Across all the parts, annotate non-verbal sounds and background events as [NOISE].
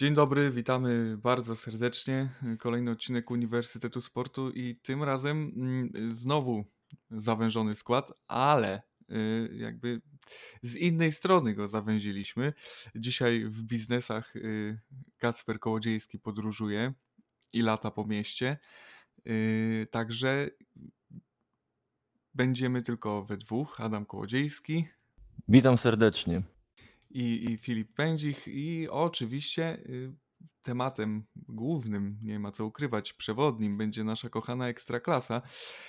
Dzień dobry, witamy bardzo serdecznie. Kolejny odcinek Uniwersytetu Sportu i tym razem mm, znowu zawężony skład, ale y, jakby z innej strony go zawęziliśmy. Dzisiaj w biznesach y, Kacper Kołodziejski podróżuje i lata po mieście. Y, także będziemy tylko we dwóch. Adam Kołodziejski Witam serdecznie. I, i Filip Pędzich i oczywiście y, tematem głównym, nie ma co ukrywać, przewodnim będzie nasza kochana Ekstraklasa.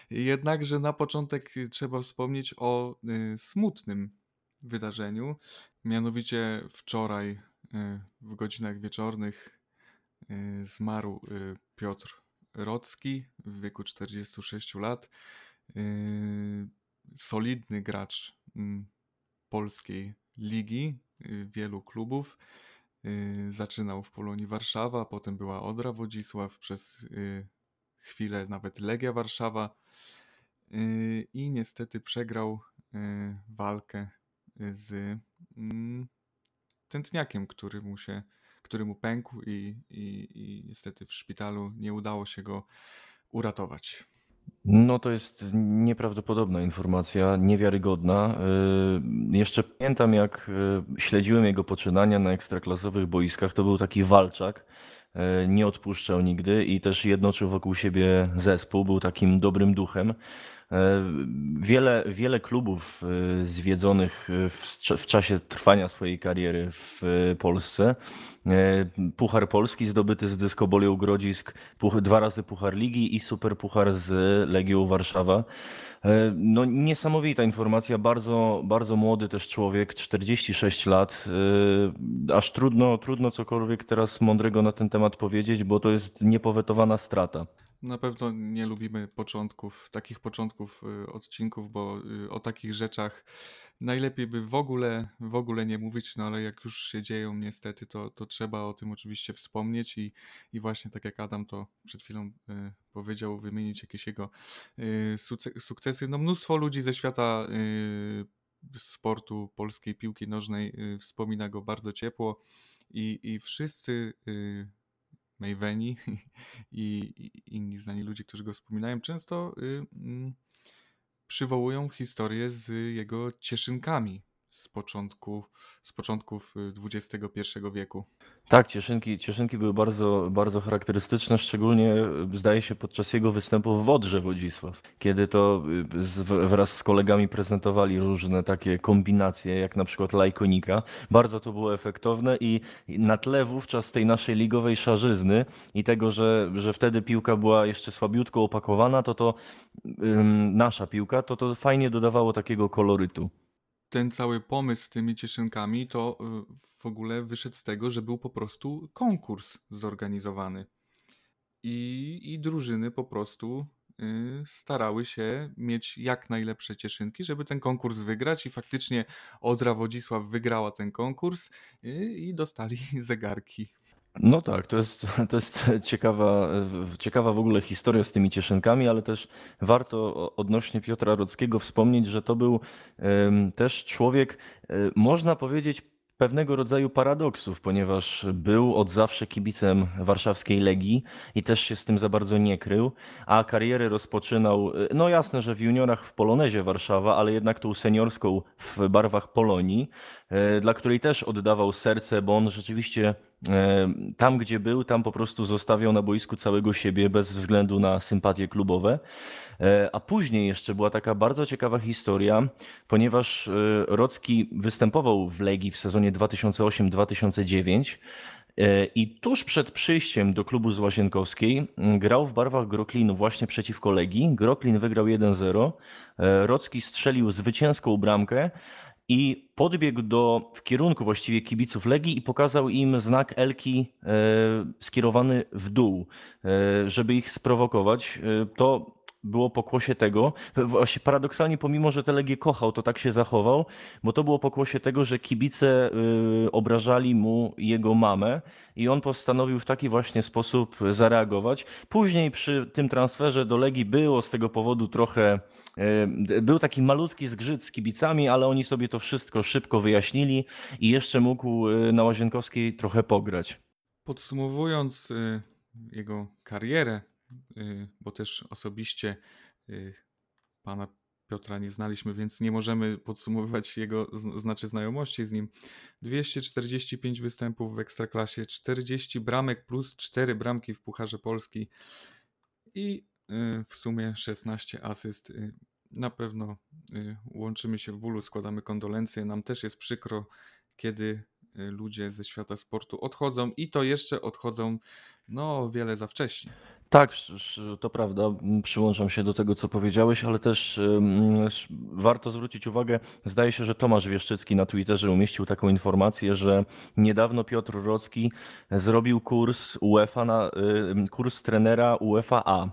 Jednakże na początek y, trzeba wspomnieć o y, smutnym wydarzeniu. Mianowicie wczoraj w godzinach wieczornych zmarł Piotr Rocki w wieku 46 lat. Solidny gracz mm, polskiej ligi, wielu klubów. Y, Zaczynał w Polonii Warszawa, potem była Odra Wodzisław, przez y, chwilę nawet Legia Warszawa y, i niestety przegrał y, walkę y, z mm, tętniakiem, który mu się, który mu pękł i, i, i niestety w szpitalu nie udało się go uratować. No to jest nieprawdopodobna informacja, niewiarygodna. Yy, Jeszcze pamiętam, jak yy, śledziłem jego poczynania na ekstraklasowych boiskach. To był taki walczak, yy, nie odpuszczał nigdy i też jednoczył wokół siebie zespół, był takim dobrym duchem. E, Wiele, wiele klubów e, zwiedzonych e, w, cza- w czasie trwania swojej kariery w Polsce. Puchar Polski zdobyty z Dyskobolią Grodzisk, dwa razy Puchar Ligi i Super Puchar z Legią Warszawa. No niesamowita informacja, bardzo, bardzo młody też człowiek, 46 lat. Aż trudno, trudno cokolwiek teraz mądrego na ten temat powiedzieć, bo to jest niepowetowana strata. Na pewno nie lubimy początków, takich początków y, odcinków, bo y, o takich rzeczach najlepiej by w ogóle, w ogóle nie mówić, no ale jak już się dzieją niestety, to, to trzeba o tym oczywiście wspomnieć i, i właśnie tak jak Adam to przed chwilą y, powiedział, wymienić jakieś jego sukcesy. No mnóstwo ludzi ze świata sportu, polskiej piłki nożnej wspomina go bardzo ciepło i, i wszyscy Maveni [LAUGHS] i, i inni znani ludzie, którzy go wspominają, często y, mm, przywołują historię z jego cieszynkami z początku, z początków y, XXI wieku. Tak, cieszynki, cieszynki były bardzo, bardzo charakterystyczne, szczególnie e, zdaje się podczas jego występu w Odrze Wodzisław, kiedy to y, z, wraz z kolegami prezentowali różne takie kombinacje, jak na przykład lajkonika. Bardzo to było efektowne i na tle wówczas tej naszej ligowej szarzyzny i tego, że, że wtedy piłka była jeszcze słabiutko opakowana, to to ym, nasza piłka, to to fajnie dodawało takiego kolorytu. Ten cały pomysł z tymi cieszynkami to y, w ogóle wyszedł z tego, że był po prostu konkurs zorganizowany. I, i drużyny po prostu y, starały się mieć jak najlepsze cieszynki, żeby ten konkurs wygrać i faktycznie Odra Wodzisław wygrała ten konkurs y, i dostali [LAUGHS] zegarki. No tak, to jest, [LAUGHS] to jest ciekawa, ciekawa w ogóle historia z tymi cieszynkami, ale też warto odnośnie Piotra Rockiego wspomnieć, że to był też człowiek, e, można powiedzieć, pewnego rodzaju paradoksów, ponieważ był od zawsze kibicem warszawskiej Legii i też się z tym za bardzo nie krył, a karierę rozpoczynał, e, no jasne, że w juniorach w Polonezie Warszawa, ale jednak tą seniorską w barwach Polonii, dla której też oddawał serce, bo on rzeczywiście E, Tam, gdzie był, tam po prostu zostawiał na boisku całego siebie bez względu na sympatie klubowe. E, A później jeszcze była taka bardzo ciekawa historia, ponieważ e, Rocki występował w Legii w sezonie 2008-2009 e, i tuż przed przyjściem do klubu z Łazienkowskiej grał w barwach Groklinu właśnie przeciwko Legii. Groklin wygrał 1-0. E, Rocki strzelił zwycięską bramkę i podbiegł do, w kierunku właściwie kibiców Legii i pokazał im znak Elki e, skierowany w dół, e, żeby ich sprowokować. E, to było pokłosie tego, właśnie paradoksalnie pomimo, że tę Legię kochał, to tak się zachował, bo to było pokłosie tego, że kibice e, obrażali mu jego mamę i on postanowił w taki właśnie sposób zareagować. Później przy tym transferze do Legii było z tego powodu trochę E, Był taki malutki zgrzyt z kibicami, ale oni sobie to wszystko szybko wyjaśnili i jeszcze mógł e, na Łazienkowskiej trochę pograć. podsumowując y, jego karierę, y, bo też osobiście y, pana Piotra nie znaliśmy, więc nie możemy podsumowywać jego znaczy znajomości z nim. 245 występów w Ekstraklasie, 40 bramek plus 4 bramki w Pucharze Polski i w sumie 16 asyst. Na pewno łączymy się w bólu, składamy kondolencje. Nam też jest przykro, kiedy Y, ludzie ze świata sportu odchodzą i to jeszcze odchodzą no wiele za wcześnie. Tak, to prawda. Przyłączam się do tego, co powiedziałeś, ale też warto zwrócić uwagę, zdaje się, że Tomasz Wieszczycki na Twitterze umieścił taką informację, że niedawno Piotr Rocki zrobił kurs UEFA na kurs trenera UEFA A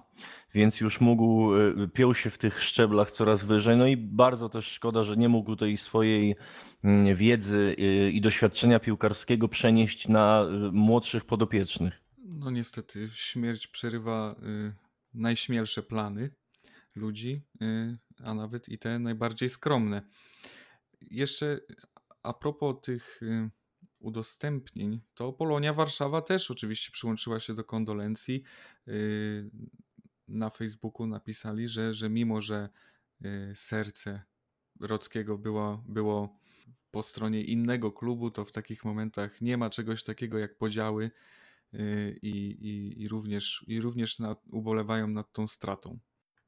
więc już mógł, y, piął się w tych szczeblach coraz wyżej. No i bardzo też szkoda, że nie mógł tej swojej mm, wiedzy y, i doświadczenia piłkarskiego przenieść na y, młodszych podopiecznych. No niestety, śmierć przerywa najśmielsze plany ludzi, a nawet i te najbardziej skromne. Jeszcze a propos tych udostępnień, to Polonia Warszawa też oczywiście przyłączyła się do kondolencji na Facebooku napisali, że, że mimo, że y, serce Rockiego było, było po stronie innego klubu, to w takich momentach nie ma czegoś takiego jak podziały y, i, i, i również, i również nad, ubolewają nad tą stratą.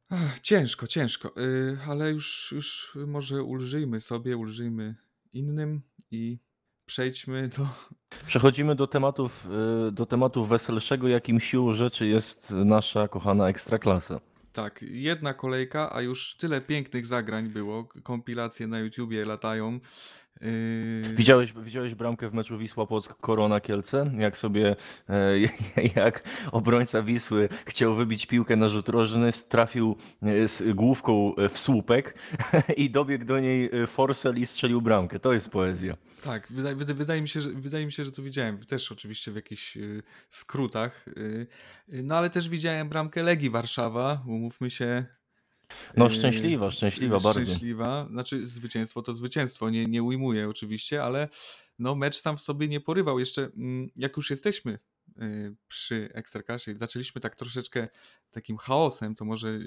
Ach, ciężko, ciężko, y, ale już, już może ulżyjmy sobie, ulżyjmy innym i przejdźmy do. [LAUGHS] Przechodzimy do tematów, y, do tematu weselszego, jakim siłą rzeczy jest nasza kochana ekstraklasa. Tak, jedna kolejka, a już tyle pięknych zagrań było. Kompilacje na YouTubie latają. Yy... Widziałeś, widziałeś bramkę w meczu Wisła Płock Korona Kielce? Jak sobie e, [LAUGHS] jak obrońca Wisły chciał wybić piłkę na rzut rożny, trafił e, z główką w słupek [LAUGHS] i dobiegł do niej e, Forsell i strzelił bramkę. To jest poezja. Tak, wydaje, wydaje, mi się, że, wydaje mi się, że to widziałem. Też oczywiście w jakichś skrótach. No ale też widziałem bramkę Legii Warszawa. Umówmy się, no szczęśliwa, szczęśliwa bardzo. Szczęśliwa, znaczy zwycięstwo to zwycięstwo, nie, nie ujmuję oczywiście, ale no mecz sam w sobie nie porywał. Jeszcze mm, jak już jesteśmy y, przy Ekstraklasie, zaczęliśmy tak troszeczkę takim chaosem, to może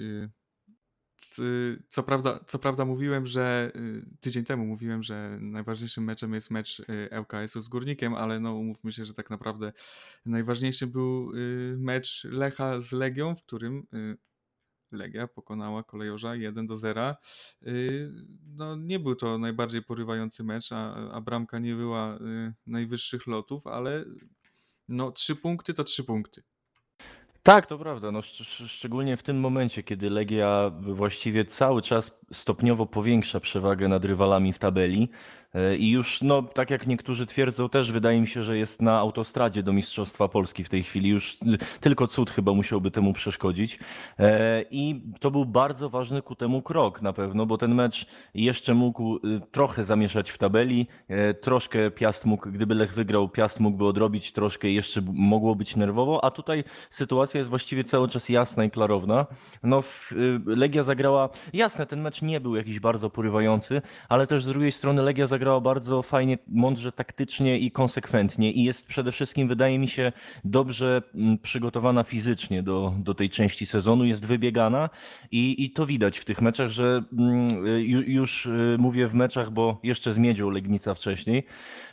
co prawda, co prawda mówiłem, że tydzień temu mówiłem, że najważniejszym meczem jest mecz ŁKS-u z Górnikiem, ale no umówmy się, że tak naprawdę najważniejszy był mecz Lecha z Legią, w którym Legia pokonała kolejorza 1 do 0. Y, no, nie był to najbardziej porywający mecz, a, a bramka nie była y, najwyższych lotów, ale no, trzy punkty to trzy punkty. Tak, to prawda. No, szcz szczególnie w tym momencie, kiedy Legia właściwie cały czas stopniowo powiększa przewagę nad rywalami w tabeli. E, I już, no, tak jak niektórzy twierdzą, też wydaje mi się, że jest na autostradzie do Mistrzostwa Polski w tej chwili. Już tylko cud chyba musiałby temu przeszkodzić. E, I to był bardzo ważny ku temu krok na pewno, bo ten mecz jeszcze mógł y, trochę zamieszać w tabeli. E, troszkę Piast mógł, gdyby Lech wygrał, Piast mógłby odrobić troszkę, jeszcze mogło być nerwowo, a tutaj sytuacja jest właściwie cały czas jasna i klarowna. No, y, Legia zagrała, jasne, ten mecz nie był jakiś bardzo porywający, ale też z drugiej strony Legia zagrała zagrała bardzo fajnie, mądrze, taktycznie i konsekwentnie. I jest przede wszystkim, wydaje mi się, dobrze mm, przygotowana fizycznie do, do tej części sezonu, jest wybiegana i, i to widać w tych meczach, że mm, już y, mówię w meczach, bo jeszcze z Miedzią Legnica wcześniej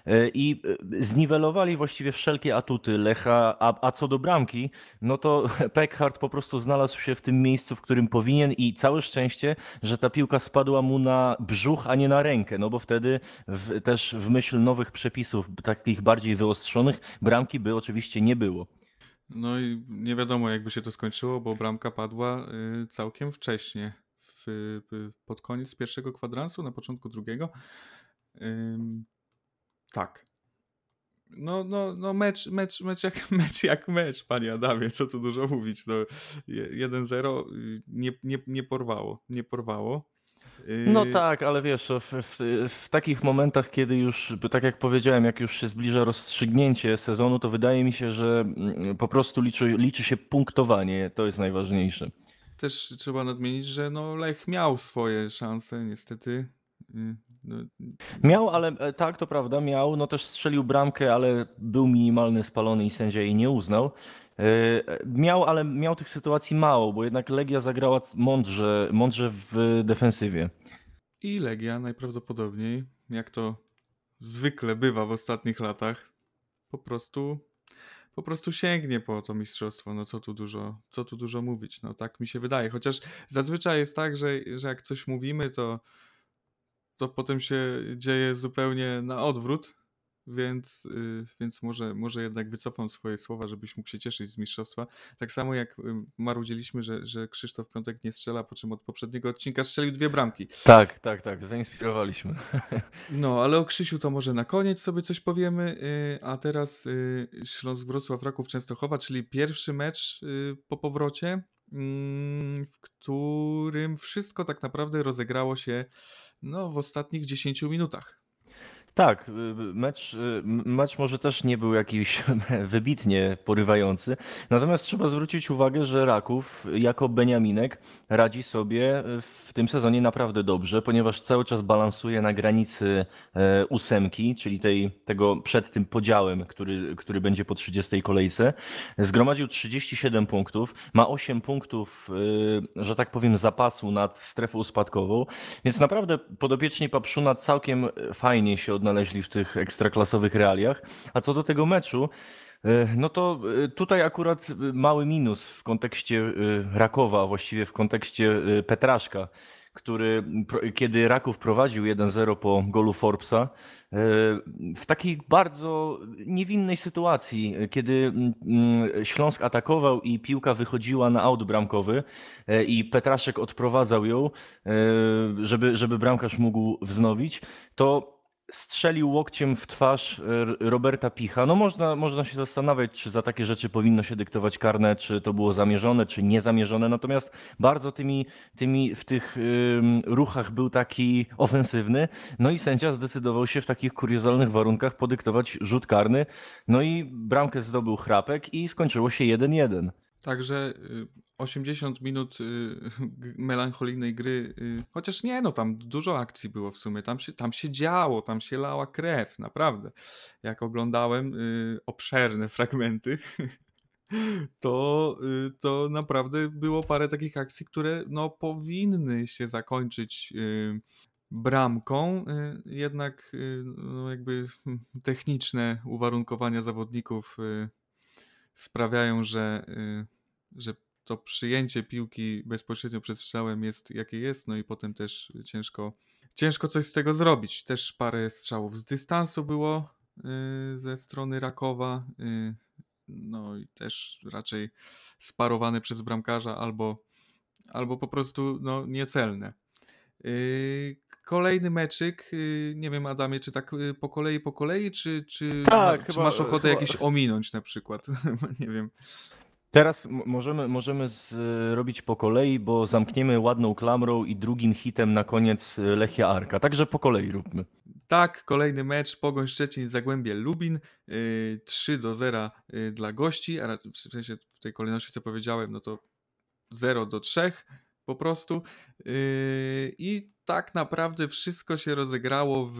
y, i y, zniwelowali właściwie wszelkie atuty Lecha, a, a co do bramki, no to [LAUGHS] Peckhardt po prostu znalazł się w tym miejscu, w którym powinien i całe szczęście, że ta piłka spadła mu na brzuch, a nie na rękę, no bo wtedy w, też w myśl nowych przepisów, takich bardziej wyostrzonych, bramki by oczywiście nie było. No i nie wiadomo, jakby się to skończyło, bo bramka padła y, całkiem wcześnie. W, pod koniec pierwszego kwadransu, na początku drugiego. tak. No, no, no mecz, mecz, mecz, jak, [LAUGHS] mecz jak mecz, panie Adamie, co tu dużo mówić. No, 1-0 y, nie, nie, nie porwało. Nie porwało. No y, tak, ale wiesz, w, w, w, takich momentach, kiedy już, tak jak powiedziałem, jak już się zbliża rozstrzygnięcie sezonu, to wydaje mi się, że mm, po prostu liczy, liczy się punktowanie, to jest najważniejsze. Też trzeba nadmienić, że no Lech miał swoje szanse, niestety y, No, Miał, ale e, tak, to prawda, miał. No też strzelił bramkę, ale był minimalny spalony i sędzia jej nie uznał. E, Miał, ale miał tych sytuacji mało, bo jednak Legia zagrała mądrze, mądrze w defensywie. I Legia najprawdopodobniej, jak to zwykle bywa w ostatnich latach, po prostu po prostu sięgnie po to mistrzostwo. No co tu dużo, co tu dużo mówić. No tak mi się wydaje. Chociaż zazwyczaj jest tak, że, że jak coś mówimy, to, to potem się dzieje zupełnie na odwrót. Więc, y, więc może, może jednak wycofam swoje słowa, żebyś mógł się cieszyć z mistrzostwa. Tak samo jak y, marudziliśmy, że, że Krzysztof Piątek nie strzela, po czym od poprzedniego odcinka strzelił dwie bramki. Tak, tak, tak, zainspirowaliśmy. [LAUGHS] No, ale o Krzysiu to może na koniec sobie coś powiemy, y, a teraz Śląsk Wrocław Raków Częstochowa, czyli pierwszy mecz po powrocie, mm, w którym wszystko tak naprawdę rozegrało się no, w ostatnich 10 minutach. Tak, y, y, mecz, y, mecz może też nie był jakiś [LAUGHS] wybitnie porywający, natomiast trzeba zwrócić uwagę, że Raków jako Beniaminek radzi sobie w tym sezonie naprawdę dobrze, ponieważ cały czas balansuje na granicy e, ósemki, czyli tej, tego przed tym podziałem, który, który będzie po 30 kolejce. Zgromadził 37 punktów, ma 8 punktów, że tak powiem, zapasu nad strefą spadkową, więc naprawdę podopieczni Papszuna całkiem fajnie się odnaleźli w tych ekstraklasowych realiach. A co do tego meczu, e, no to e, tutaj akurat mały minus w kontekście e, Rakowa, właściwie w kontekście Petraszka, który kiedy Raków prowadził 1-0 po golu Forbesa, w takiej bardzo niewinnej sytuacji, kiedy Śląsk atakował i piłka wychodziła na aut bramkowy i Petraszek odprowadzał ją, żeby, żeby bramkarz mógł wznowić, to strzelił łokciem w twarz e, Roberta Picha. No można, można się zastanawiać, czy za takie rzeczy powinno się dyktować karne, czy to było zamierzone, czy niezamierzone. Natomiast bardzo tymi, tymi w tych ruchach był taki ofensywny. No i sędzia zdecydował się w takich kuriozalnych warunkach podyktować rzut karny. No i bramkę zdobył chrapek i skończyło się 1-1. Także 80 y, minut y, melancholijnej gry, y, chociaż nie, no tam dużo akcji było w sumie, tam się, tam się działo, tam się lała krew, naprawdę. Jak oglądałem obszerne [LAUGHS] fragmenty, to, to naprawdę było parę takich akcji, które no, powinny się zakończyć bramką, jednak no, jakby hmm, techniczne uwarunkowania zawodników sprawiają, że, y, że to przyjęcie piłki bezpośrednio przed strzałem jest jakie jest, no i potem też ciężko, ciężko coś z tego zrobić. Też parę strzałów z dystansu było y, ze strony Rakowa, y, no i też raczej sparowane przez bramkarza albo, albo po prostu no, niecelne. Kolejny meczyk, y, nie wiem Adamie, czy tak y, po kolei, po kolei, czy, czy, Tak, czy chyba- masz ochotę chyba- jakieś ominąć na przykład? [LAUGHS] nie wiem. Teraz możemy, możemy zrobić po kolei, bo zamkniemy ładną klamrą i drugim hitem na koniec y, Lechia Arka. Także po kolei róbmy. Tak, kolejny mecz, Pogoń Szczecin, Zagłębie Lubin, 3 do 0 dla gości, a w sensie w tej kolejności co powiedziałem, no to 0 do 3 po prostu. I tak naprawdę wszystko się rozegrało w,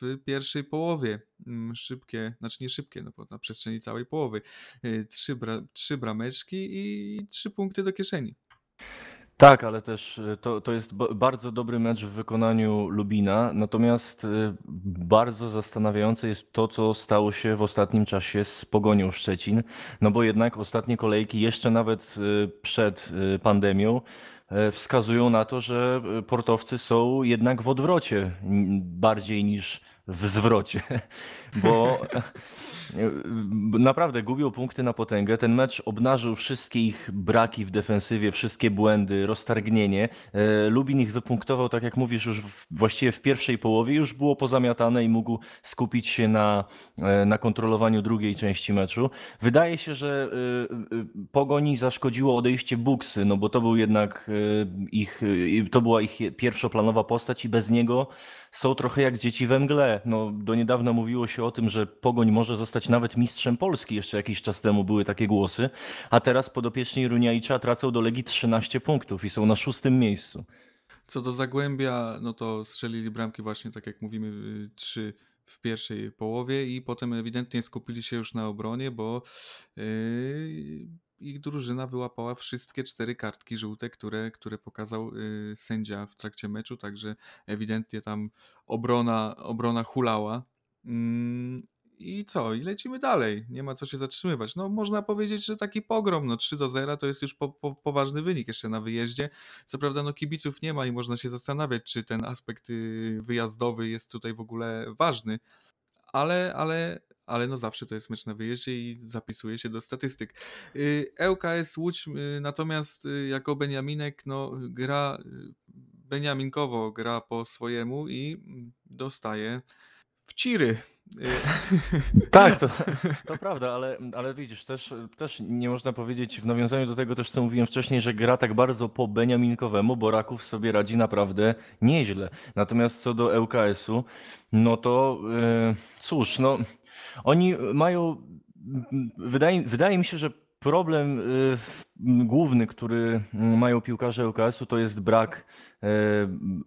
w pierwszej połowie. Mm, szybkie, znaczy nie szybkie, no bo na przestrzeni całej połowy. Yy, trzy, bra, trzy brameczki i trzy punkty do kieszeni. Tak, ale też y, to, to jest bardzo dobry mecz w wykonaniu Lubina, natomiast y, bardzo zastanawiające jest to, co stało się w ostatnim czasie z Pogonią Szczecin, no bo jednak ostatnie kolejki, jeszcze nawet y, przed pandemią, wskazują na to, że e, portowcy są jednak w odwrocie bardziej niż w zwrocie, [LAUGHS] bo [LAUGHS] naprawdę gubią punkty na potęgę. Ten mecz obnażył wszystkie ich braki w defensywie, wszystkie błędy, roztargnienie. E, Lubin ich wypunktował, tak jak mówisz, już właściwie w pierwszej połowie już było pozamiatane i mógł skupić się na, na kontrolowaniu drugiej części meczu. Wydaje się, że Pogoni zaszkodziło odejście Buksy, no bo to był jednak ich, to była ich pierwszoplanowa postać i bez niego są trochę jak dzieci we mgle. No, do niedawna mówiło się o tym, że Pogoń może zostać nawet mistrzem Polski. Jeszcze jakiś czas temu były takie głosy. A teraz podopieczni Runiajcza tracą do Legii 13 punktów i są na szóstym miejscu. Co do Zagłębia, no to strzelili bramki właśnie, tak jak mówimy, y, trzy w pierwszej połowie i potem ewidentnie skupili się już na obronie, bo yy, ich drużyna wyłapała wszystkie cztery kartki żółte, które, które pokazał yy, sędzia w trakcie meczu, także ewidentnie tam obrona, obrona hulała. Mm, I co? I lecimy dalej. Nie ma co się zatrzymywać. No można powiedzieć, że taki pogrom, no 3 do 0 to jest już po, po, poważny wynik jeszcze na wyjeździe. Co prawda no kibiców nie ma i można się zastanawiać, czy ten aspekt y, wyjazdowy jest tutaj w ogóle ważny, ale, ale, ale no zawsze to jest mecz na wyjeździe i zapisuje się do statystyk. Y, ŁKS Łódź y, natomiast jako Beniaminek no gra Beniaminkowo, gra po swojemu i mm, dostaje w ciry. Tak, to, [LAUGHS] to prawda, ale, ale widzisz, też, też nie można powiedzieć w nawiązaniu do tego też, co mówiłem wcześniej, że gra tak bardzo po Beniaminkowemu, bo Raków sobie radzi naprawdę nieźle. Natomiast co do ŁKS-u, no to yy, cóż, no oni mają, wydaje, wydaje mi się, że problem y, główny, który mają piłkarze ŁKS-u, to jest brak y,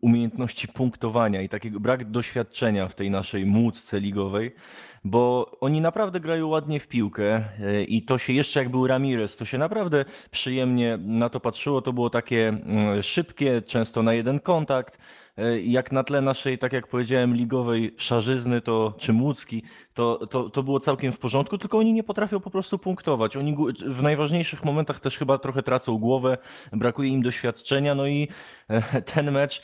umiejętności punktowania i takiego brak doświadczenia w tej naszej młódce ligowej, bo oni naprawdę grają ładnie w piłkę y, i to się jeszcze jak był Ramirez, to się naprawdę przyjemnie na to patrzyło. To było takie szybkie, często na jeden kontakt. Jak na tle naszej, tak jak powiedziałem, ligowej szarzyzny, to czy Młódzki, to, to, to było całkiem w porządku, tylko oni nie potrafią po prostu punktować. Oni w najważniejszych momentach też chyba trochę tracą głowę, brakuje im doświadczenia, no i e, ten mecz,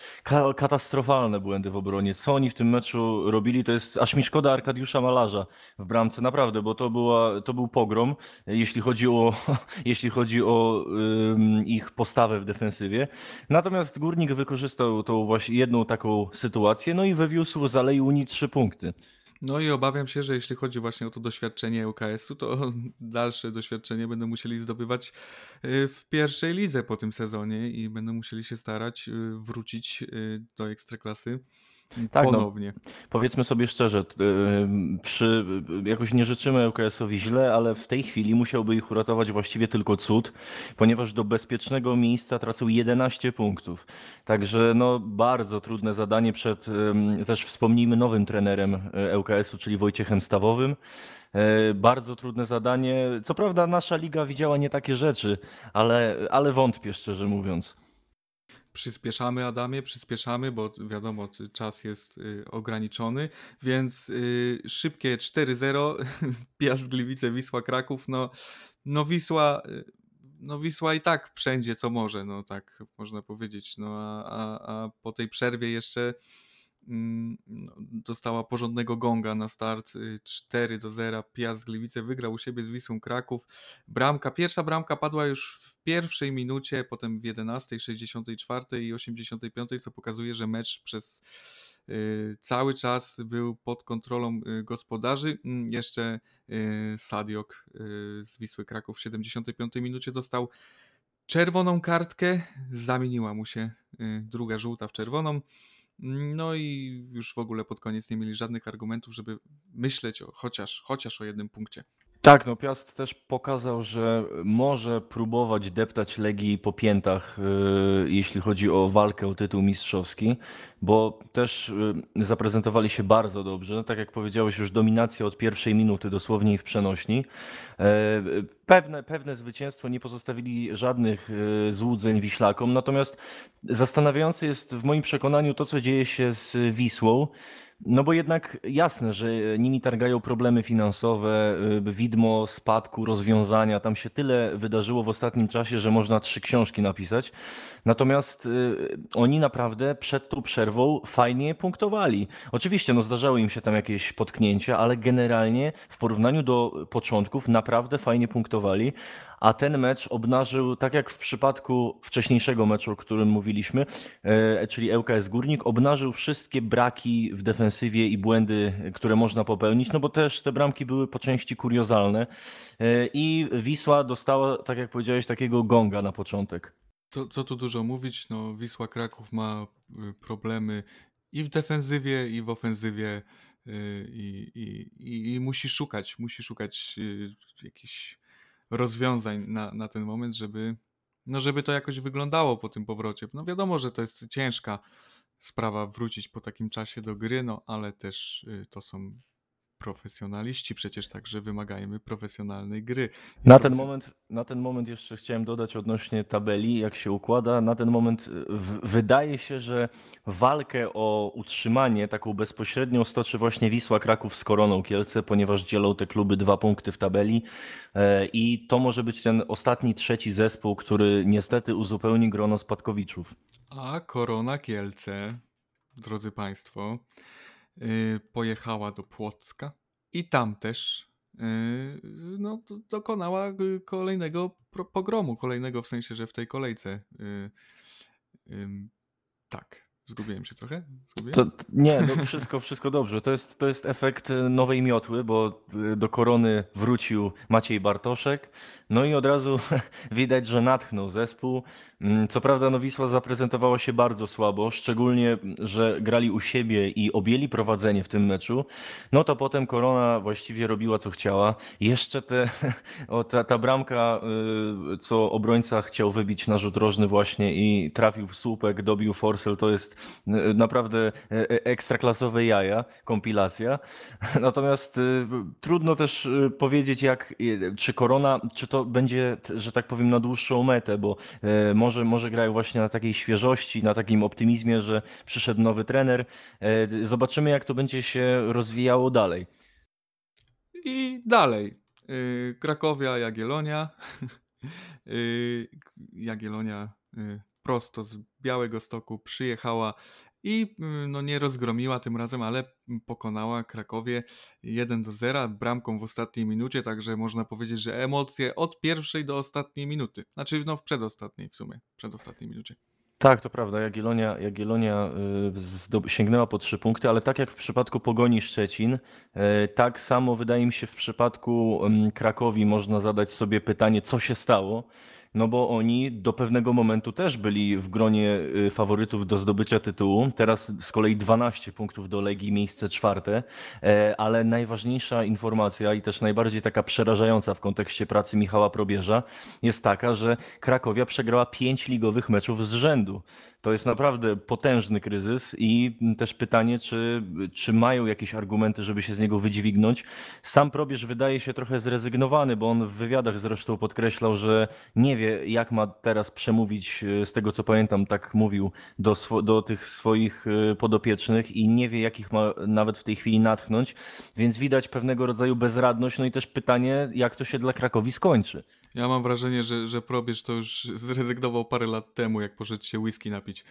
katastrofalne błędy w obronie. Co oni w tym meczu robili, to jest aż mi szkoda Arkadiusza Malarza w bramce, naprawdę, bo to, była, to był pogrom, jeśli chodzi o, [LAUGHS] jeśli chodzi o um, ich postawę w defensywie. Natomiast Górnik wykorzystał tą właśnie jedną taką sytuację, no i wywiózł z Alei Unii trzy punkty. No i obawiam się, że jeśli chodzi właśnie o to doświadczenie UKS-u, to [LAUGHS] dalsze doświadczenie będą musieli zdobywać y, w pierwszej lidze po tym sezonie i będą musieli się starać y, wrócić y, do ekstraklasy tak, no. ponownie. No, powiedzmy sobie szczerze, przy, jakoś nie życzymy ŁKS-owi źle, ale w tej chwili musiałby ich uratować właściwie tylko cud, ponieważ do bezpiecznego miejsca tracą 11 punktów. Także no, bardzo trudne zadanie przed też wspomnijmy nowym trenerem e, ŁKS-u, czyli Wojciechem Stawowym. E, bardzo trudne zadanie. Co prawda nasza liga widziała nie takie rzeczy, ale, ale wątpię szczerze mówiąc. Przyspieszamy, Adamie, przyspieszamy, bo wiadomo, czas jest y, ograniczony, więc y, szybkie 4-0, [LAUGHS] Piast Gliwice, Wisła Kraków, no, no Wisła, y, no Wisła i tak wszędzie co może, no tak można powiedzieć, no a, a, a po tej przerwie jeszcze dostała porządnego gonga na start 4 y, do 0. Piast Gliwice wygrał u siebie z Wisłą Kraków. Bramka, pierwsza bramka padła już w pierwszej minucie, potem w 11, 64 i 85, co pokazuje, że mecz przez y, cały czas był pod kontrolą y, gospodarzy. Mm, jeszcze Sadiok z Wisły Kraków w 75 minucie dostał czerwoną kartkę, zamieniła mu się druga żółta w czerwoną. No i już w ogóle pod koniec nie mieli żadnych argumentów, żeby myśleć o, chociaż, chociaż o jednym punkcie. Tak, no Piast też pokazał, że może próbować deptać Legii po piętach, yy, jeśli chodzi o walkę o tytuł mistrzowski, bo też yy, zaprezentowali się bardzo dobrze. Tak jak powiedziałeś, już dominacja od pierwszej minuty, dosłownie w przenośni. Yy, pewne, pewne zwycięstwo, nie pozostawili żadnych yy, złudzeń Wiślakom, natomiast zastanawiające jest w moim przekonaniu to, co dzieje się z Wisłą. No bo jednak jasne, że nimi targają problemy finansowe, y, widmo spadku, rozwiązania. Tam się tyle wydarzyło w ostatnim czasie, że można trzy książki napisać. Natomiast y, oni naprawdę przed tą przerwą fajnie punktowali. Oczywiście no, zdarzały im się tam jakieś potknięcia, ale generalnie w porównaniu do początków naprawdę fajnie punktowali a ten mecz obnażył, tak jak w przypadku wcześniejszego meczu, o którym mówiliśmy, e, czyli ŁKS Górnik, obnażył wszystkie braki w defensywie i błędy, które można popełnić, no bo też te bramki były po części kuriozalne e, i Wisła dostała, tak jak powiedziałeś, takiego gonga na początek. Co, co tu dużo mówić, no Wisła Kraków ma y, problemy i w defensywie, i w ofensywie y, i, i, i, i musi szukać, musi szukać y, jakichś rozwiązań na, na ten moment, żeby, no żeby to jakoś wyglądało po tym powrocie. No wiadomo, że to jest ciężka sprawa wrócić po takim czasie do gry, no ale też y, to są profesjonaliści przecież także wymagajmy profesjonalnej gry. Na ten, moment, na ten moment jeszcze chciałem dodać odnośnie tabeli, jak się układa. Na ten moment y, w, wydaje się, że walkę o utrzymanie taką bezpośrednią stoczy właśnie Wisła Kraków z Koroną Kielce, ponieważ dzielą te kluby dwa punkty w tabeli e, i to może być ten ostatni, trzeci zespół, który niestety uzupełni grono spadkowiczów. A Korona Kielce, drodzy Państwo, pojechała do Płocka i tam też y, no, dokonała y, kolejnego pogromu, kolejnego w sensie, że w tej kolejce. Tak. Zgubiłem się trochę? Zgubiłem? To, nie, no wszystko, wszystko dobrze. To jest, to jest efekt nowej miotły, bo do korony wrócił Maciej Bartoszek. No i od razu [LAUGHS] widać, że natchnął zespół. Mm, co prawda no Wisła zaprezentowała się bardzo słabo, szczególnie, że grali u siebie i objęli prowadzenie w tym meczu. No to potem Korona właściwie robiła co chciała. Jeszcze te, [LAUGHS] o, ta, ta bramka, y, co obrońca chciał wybić na rzut rożny właśnie i trafił w słupek, dobił Forsell, to jest y, naprawdę y, ekstraklasowe jaja, kompilacja. [LAUGHS] Natomiast trudno też powiedzieć, jak, czy Korona, czy to będzie, że tak powiem, na dłuższą metę, bo może, może grają właśnie na takiej świeżości, na takim optymizmie, że przyszedł nowy trener. Zobaczymy, jak to będzie się rozwijało dalej. I dalej. Krakowia, Jagiellonia. [LAUGHS] Jagiellonia prosto z Białego Stoku przyjechała i mm, no, nie rozgromiła tym razem, ale pokonała Krakowie 1 do 0 bramką w ostatniej minucie, także można powiedzieć, że emocje od pierwszej do ostatniej minuty. Znaczy no w przedostatniej w sumie, przedostatniej minucie. Tak, to prawda. Jagiellonia, Jagiellonia y, sięgnęła po trzy punkty, ale tak jak w przypadku Pogoni Szczecin, y, tak samo wydaje mi się w przypadku mm, Krakowi można zadać sobie pytanie, co się stało no bo oni do pewnego momentu też byli w gronie y, faworytów do zdobycia tytułu. Teraz z kolei 12 punktów do Legii, miejsce czwarte, e, ale najważniejsza informacja i też najbardziej taka przerażająca w kontekście pracy Michała Probierza jest taka, że Krakowia przegrała 5 ligowych meczów z rzędu. To jest naprawdę potężny kryzys i też pytanie, czy, czy mają jakieś argumenty, żeby się z niego wydźwignąć. Sam probierz wydaje się trochę zrezygnowany, bo on w wywiadach zresztą podkreślał, że nie wie, jak ma teraz przemówić, e, z tego co pamiętam, tak mówił, do, do tych swoich e, podopiecznych i nie wie, jakich ma nawet w tej chwili natchnąć, więc widać pewnego rodzaju bezradność, no i też pytanie, jak to się dla Krakowi skończy. Ja mam wrażenie, że, że probierz to już [LAUGHS] zrezygnował parę lat temu, jak poszedł się whisky napić.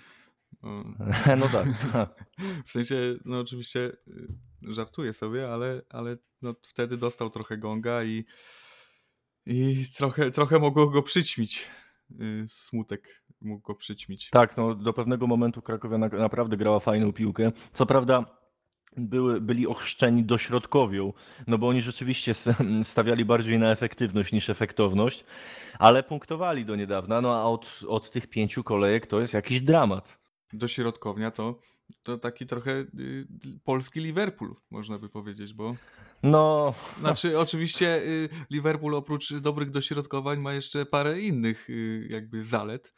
No, [LAUGHS] no tak, [LAUGHS] tak. W sensie, no oczywiście y, żartuję sobie, ale, ale no wtedy dostał trochę gonga i, i trochę, trochę mogło go przyćmić. Y, smutek mógł go przyćmić. Tak, no do pewnego momentu Krakowia naprawdę grała fajną piłkę. Co prawda były, byli ochrzczeni dośrodkowią, no bo oni rzeczywiście [LAUGHS] stawiali bardziej na efektywność niż efektowność, ale punktowali do niedawna, no a od, od tych pięciu kolejek to jest jakiś dramat. Dośrodkownia to, to taki trochę y, polski Liverpool, można by powiedzieć, bo no. Znaczy, oczywiście y, Liverpool oprócz dobrych dośrodkowań ma jeszcze parę innych y, jakby zalet.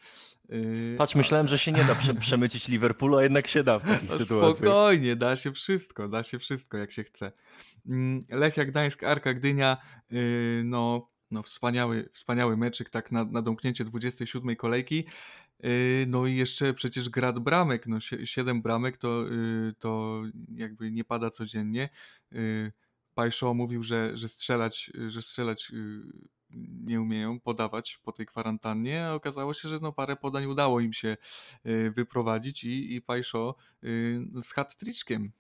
Y, Patrz, myślałem, że się nie da prze [LAUGHS] przemycić Liverpoolu, a jednak się da w takich no, sytuacjach. Spokojnie, da się wszystko, da się wszystko jak się chce. Mm, Lechia Gdańsk, Arka Gdynia, no, no wspaniały, wspaniały meczyk, tak na, na domknięcie 27 kolejki. No i jeszcze przecież grad bramek, no 7 bramek to, to jakby nie pada codziennie. Pajszo mówił, że, że strzelać, że strzelać nie umieją podawać po tej kwarantannie, a okazało się, że no parę podań udało im się wyprowadzić i, i Pajszo z hat-triczkiem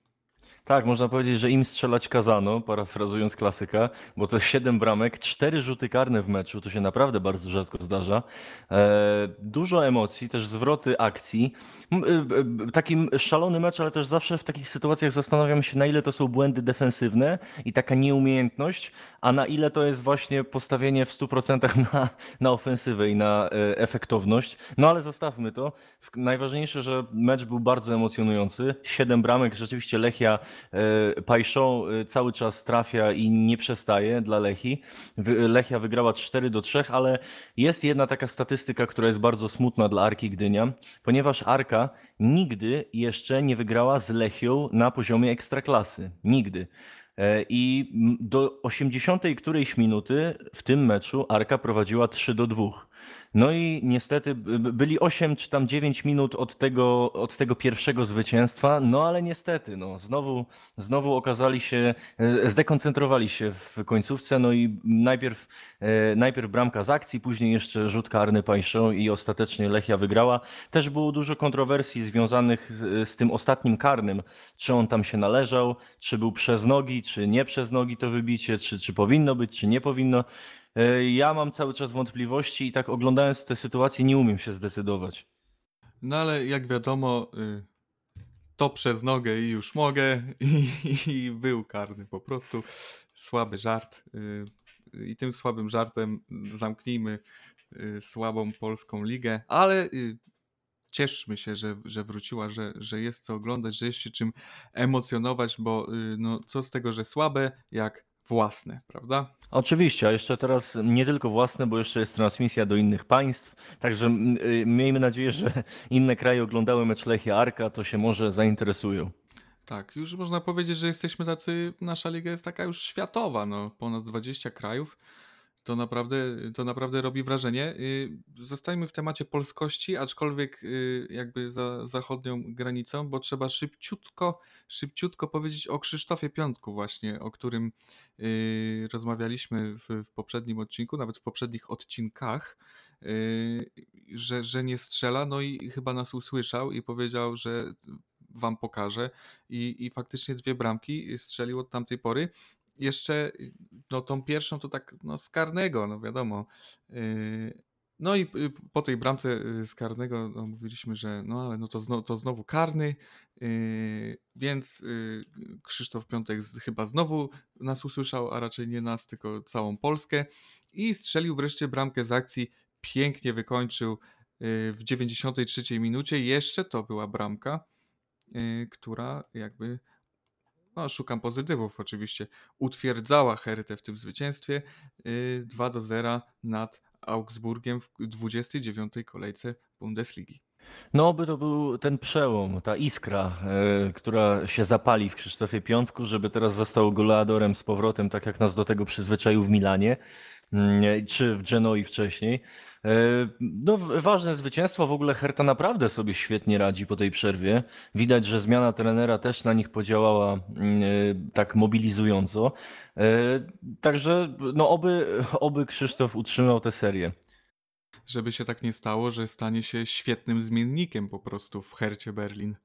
tak, można powiedzieć, że im strzelać kazano, parafrazując klasyka, bo to 7 bramek, 4 rzuty karne w meczu, to się naprawdę bardzo rzadko zdarza. E, dużo emocji, też zwroty akcji. E, taki szalony mecz, ale też zawsze w takich sytuacjach zastanawiam się, na ile to są błędy defensywne i taka nieumiejętność, a na ile to jest właśnie postawienie w 100% na, na ofensywę i na e, efektowność. No ale zostawmy to. Najważniejsze, że mecz był bardzo emocjonujący. Siedem bramek, rzeczywiście Lechia e, Pajszą e, cały czas trafia i nie przestaje dla Lechi. Lechia wygrała 4 do 3, ale jest jedna taka statystyka, która jest bardzo smutna dla Arki Gdynia, ponieważ Arka nigdy jeszcze nie wygrała z Lechią na poziomie ekstraklasy. Nigdy. E, I do 80 którejś minuty w tym meczu Arka prowadziła 3 do 2. No i niestety byli 8 czy tam 9 minut od tego, od tego pierwszego zwycięstwa, no ale niestety, no, znowu, znowu okazali się, e, zdekoncentrowali się w końcówce, no i najpierw, e, najpierw bramka z akcji, później jeszcze rzut karny Pajszą i ostatecznie Lechia wygrała. Też było dużo kontrowersji związanych z, z tym ostatnim karnym, czy on tam się należał, czy był przez nogi, czy nie przez nogi to wybicie, czy, czy powinno być, czy nie powinno. E, ja mam cały czas wątpliwości i tak oglądając tę sytuację nie umiem się zdecydować. No ale jak wiadomo, y, to przez nogę i już mogę i, i był karny po prostu. Słaby żart. Y, I tym słabym żartem zamknijmy y, słabą polską ligę, ale cieszmy się, że, że wróciła, że, że jest co oglądać, że jest się czym emocjonować, bo no, co z tego, że słabe, jak własne, prawda? Oczywiście, a jeszcze teraz nie tylko własne, bo jeszcze jest transmisja do innych państw, także y, miejmy nadzieję, że inne kraje oglądały mecz Lechia Arka, to się może zainteresują. Tak, już można powiedzieć, że jesteśmy tacy, nasza liga jest taka już światowa, no, ponad 20 krajów to naprawdę, to naprawdę robi wrażenie. Y, zostajmy w temacie polskości, aczkolwiek y, jakby za zachodnią granicą, bo trzeba szybciutko, szybciutko powiedzieć o Krzysztofie Piątku właśnie, o którym y, rozmawialiśmy w, w poprzednim odcinku, nawet w poprzednich odcinkach, że, że nie strzela, no i chyba nas usłyszał i powiedział, że wam pokaże i, i faktycznie dwie bramki strzelił od tamtej pory jeszcze no tą pierwszą to tak no z karnego, no wiadomo. Yy, no i y, po tej bramce y, z karnego no mówiliśmy, że no ale no to, znowu, to znowu karny, więc Krzysztof Piątek chyba znowu nas usłyszał, a raczej nie nas, tylko całą Polskę i strzelił wreszcie bramkę z akcji, pięknie wykończył w 93 minucie. Jeszcze to była bramka, która jakby no szukam pozytywów oczywiście, utwierdzała Hertę w tym zwycięstwie 2 y, do 0 nad Augsburgiem w 29. kolejce Bundesligi. No, by to był ten przełom, ta iskra, e, która się zapali w Krzysztofie Piątku, żeby teraz został goleadorem z powrotem, tak jak nas do tego przyzwyczaił w Milanie, mm, czy w Genoi wcześniej. E, no, ważne zwycięstwo. W ogóle Herta naprawdę sobie świetnie radzi po tej przerwie. Widać, że zmiana trenera też na nich podziałała mm, e, tak mobilizująco. Także no, oby, oby Krzysztof utrzymał tę serię żeby się tak nie stało, że stanie się świetnym zmiennikiem po prostu w Hercie Berlin.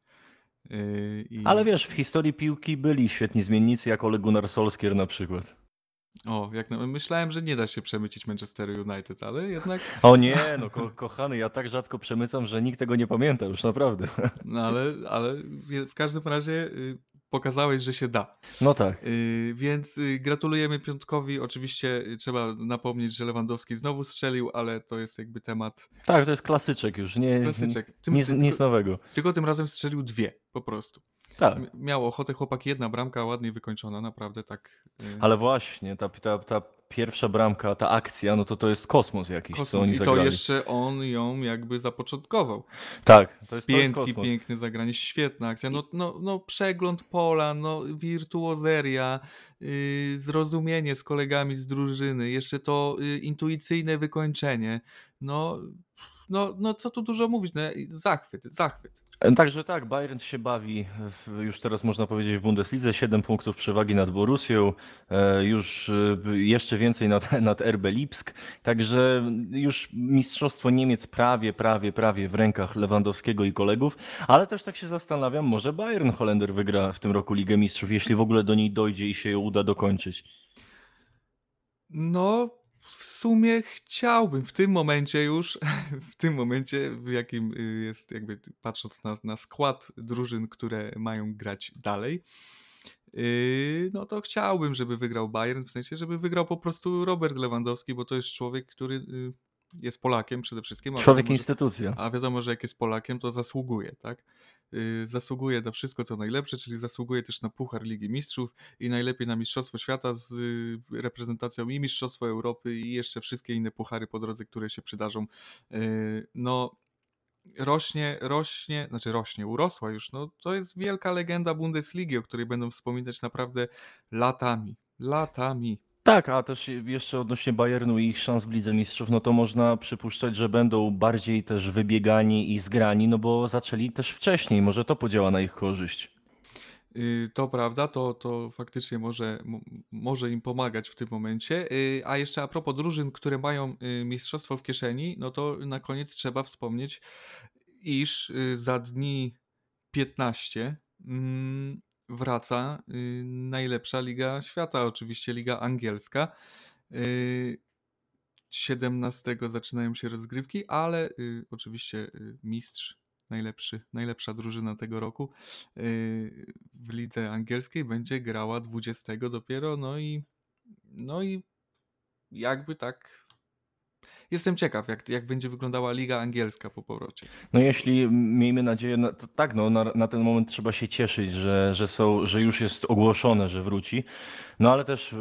Yy, I... Ale wiesz, w historii piłki byli świetni zmiennicy, jak Ole Gunnar Solskjaer na przykład. O, jak na... myślałem, że nie da się przemycić Manchesteru United, ale jednak. [LAUGHS] O nie, no ko kochany, ja tak rzadko przemycam, że nikt tego nie pamięta, już naprawdę. No ale, ale w każdym razie y, pokazałeś, że się da. No tak. Yy, więc yy, gratulujemy Piątkowi. Oczywiście yy, trzeba napomnieć, że Lewandowski znowu strzelił, ale to jest jakby temat. Tak, to jest klasyczek już. Nie, klasyczek. Tym, nic, tylko, nic nowego. Tylko tym razem strzelił dwie po prostu. Tak. Miał ochotę chłopak, jedna bramka ładnie wykończona, naprawdę tak. Yy... Ale właśnie, ta, ta, ta pierwsza bramka, ta akcja, no to to jest kosmos jakiś, kosmos. co oni I zagrali. to jeszcze on ją jakby zapoczątkował. Tak, to jest, Spiętki, to jest kosmos. piękne zagranie, świetna akcja. No, no, no przegląd pola, no wirtuozeria, yy, zrozumienie z kolegami z drużyny, jeszcze to yy, intuicyjne wykończenie. No no, no co tu dużo mówić, no, zachwyt, zachwyt. Także tak, Bayern się bawi, w, już teraz można powiedzieć w Bundeslidze, 7 punktów przewagi nad Borussią, e, już e, jeszcze więcej nad, [LAUGHS] nad RB Lipsk, także już Mistrzostwo Niemiec prawie, prawie, prawie w rękach Lewandowskiego i kolegów, ale też tak się zastanawiam, może Bayern Holender wygra w tym roku Ligę Mistrzów, jeśli w ogóle do niej dojdzie i się ją uda dokończyć. No, sumie chciałbym w tym momencie już, [LAUGHS] w tym momencie, w jakim y, jest jakby patrząc na, na skład drużyn, które mają grać dalej, yy, no to chciałbym, żeby wygrał Bayern, w sensie, żeby wygrał po prostu Robert Lewandowski, bo to jest człowiek, który yy, jest Polakiem przede wszystkim. Człowiek wiadomo, że- instytucja. A wiadomo, że jak jest Polakiem, to zasługuje, tak? Yy, Zasługuje na wszystko, co najlepsze, czyli zasługuje też na Puchar Ligi Mistrzów i najlepiej na Mistrzostwo Świata z yy, reprezentacją i Mistrzostwo Europy i jeszcze wszystkie inne puchary po drodze, które się przydarzą. Yy, No, rośnie, rośnie, znaczy rośnie, urosła już, no to jest wielka legenda Bundesligi, o której będą wspominać naprawdę latami, latami. Tak, a też jeszcze odnośnie Bayernu i ich szans w Lidze Mistrzów, no to można przypuszczać, że będą bardziej też wybiegani i zgrani, no bo zaczęli też wcześniej, może to podziała na ich korzyść. Y, To prawda, to, to faktycznie może, mo- może im pomagać w tym momencie. Y, A jeszcze a propos drużyn, które mają y, mistrzostwo w kieszeni, no to na koniec trzeba wspomnieć, iż za dni 15 mm, wraca y, najlepsza liga świata, oczywiście liga angielska. Y, 17 zaczynają się rozgrywki, ale y, oczywiście y, mistrz, najlepszy, najlepsza drużyna tego roku y, w lidze angielskiej będzie grała 20 dopiero, no i no i jakby tak jestem ciekaw, jak, jak będzie wyglądała liga angielska po powrocie. No jeśli miejmy nadzieję, tak, no na, na ten moment trzeba się cieszyć, że, że, są, że już jest ogłoszone, że wróci. No ale też y,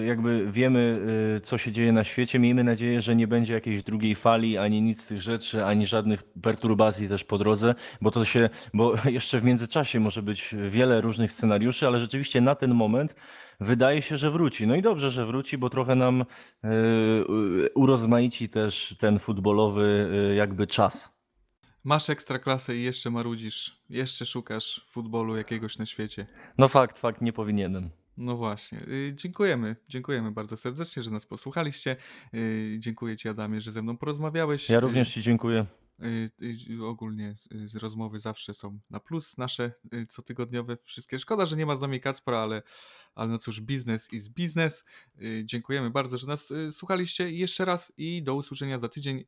y, jakby wiemy, y, co się dzieje na świecie. Miejmy nadzieję, że nie będzie jakiejś drugiej fali, ani nic z tych rzeczy, ani żadnych perturbacji też po drodze, bo to się, bo [LAUGHS] jeszcze w międzyczasie może być wiele różnych scenariuszy, ale rzeczywiście na ten moment wydaje się, że wróci. No i dobrze, że wróci, bo trochę nam y, urozmaici też ten futbolowy y, jakby czas. Masz ekstraklasę i jeszcze marudzisz, jeszcze szukasz futbolu jakiegoś na świecie. No fakt, fakt, nie powinienem. No właśnie. Y, Dziękujemy. Dziękujemy bardzo serdecznie, że nas posłuchaliście. Y, Dziękuję Ci, Adamie, że ze mną porozmawiałeś. Ja Y, również Ci dziękuję. Y, y, Ogólnie y, z rozmowy zawsze są na plus nasze cotygodniowe wszystkie. Szkoda, że nie ma z nami Kacpra, ale, ale no cóż, biznes is biznes. Dziękujemy bardzo, że nas słuchaliście jeszcze raz i do usłyszenia za tydzień.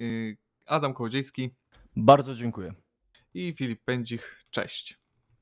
Adam Kołodziejski Bardzo dziękuję. i Filip Pędzich. Cześć.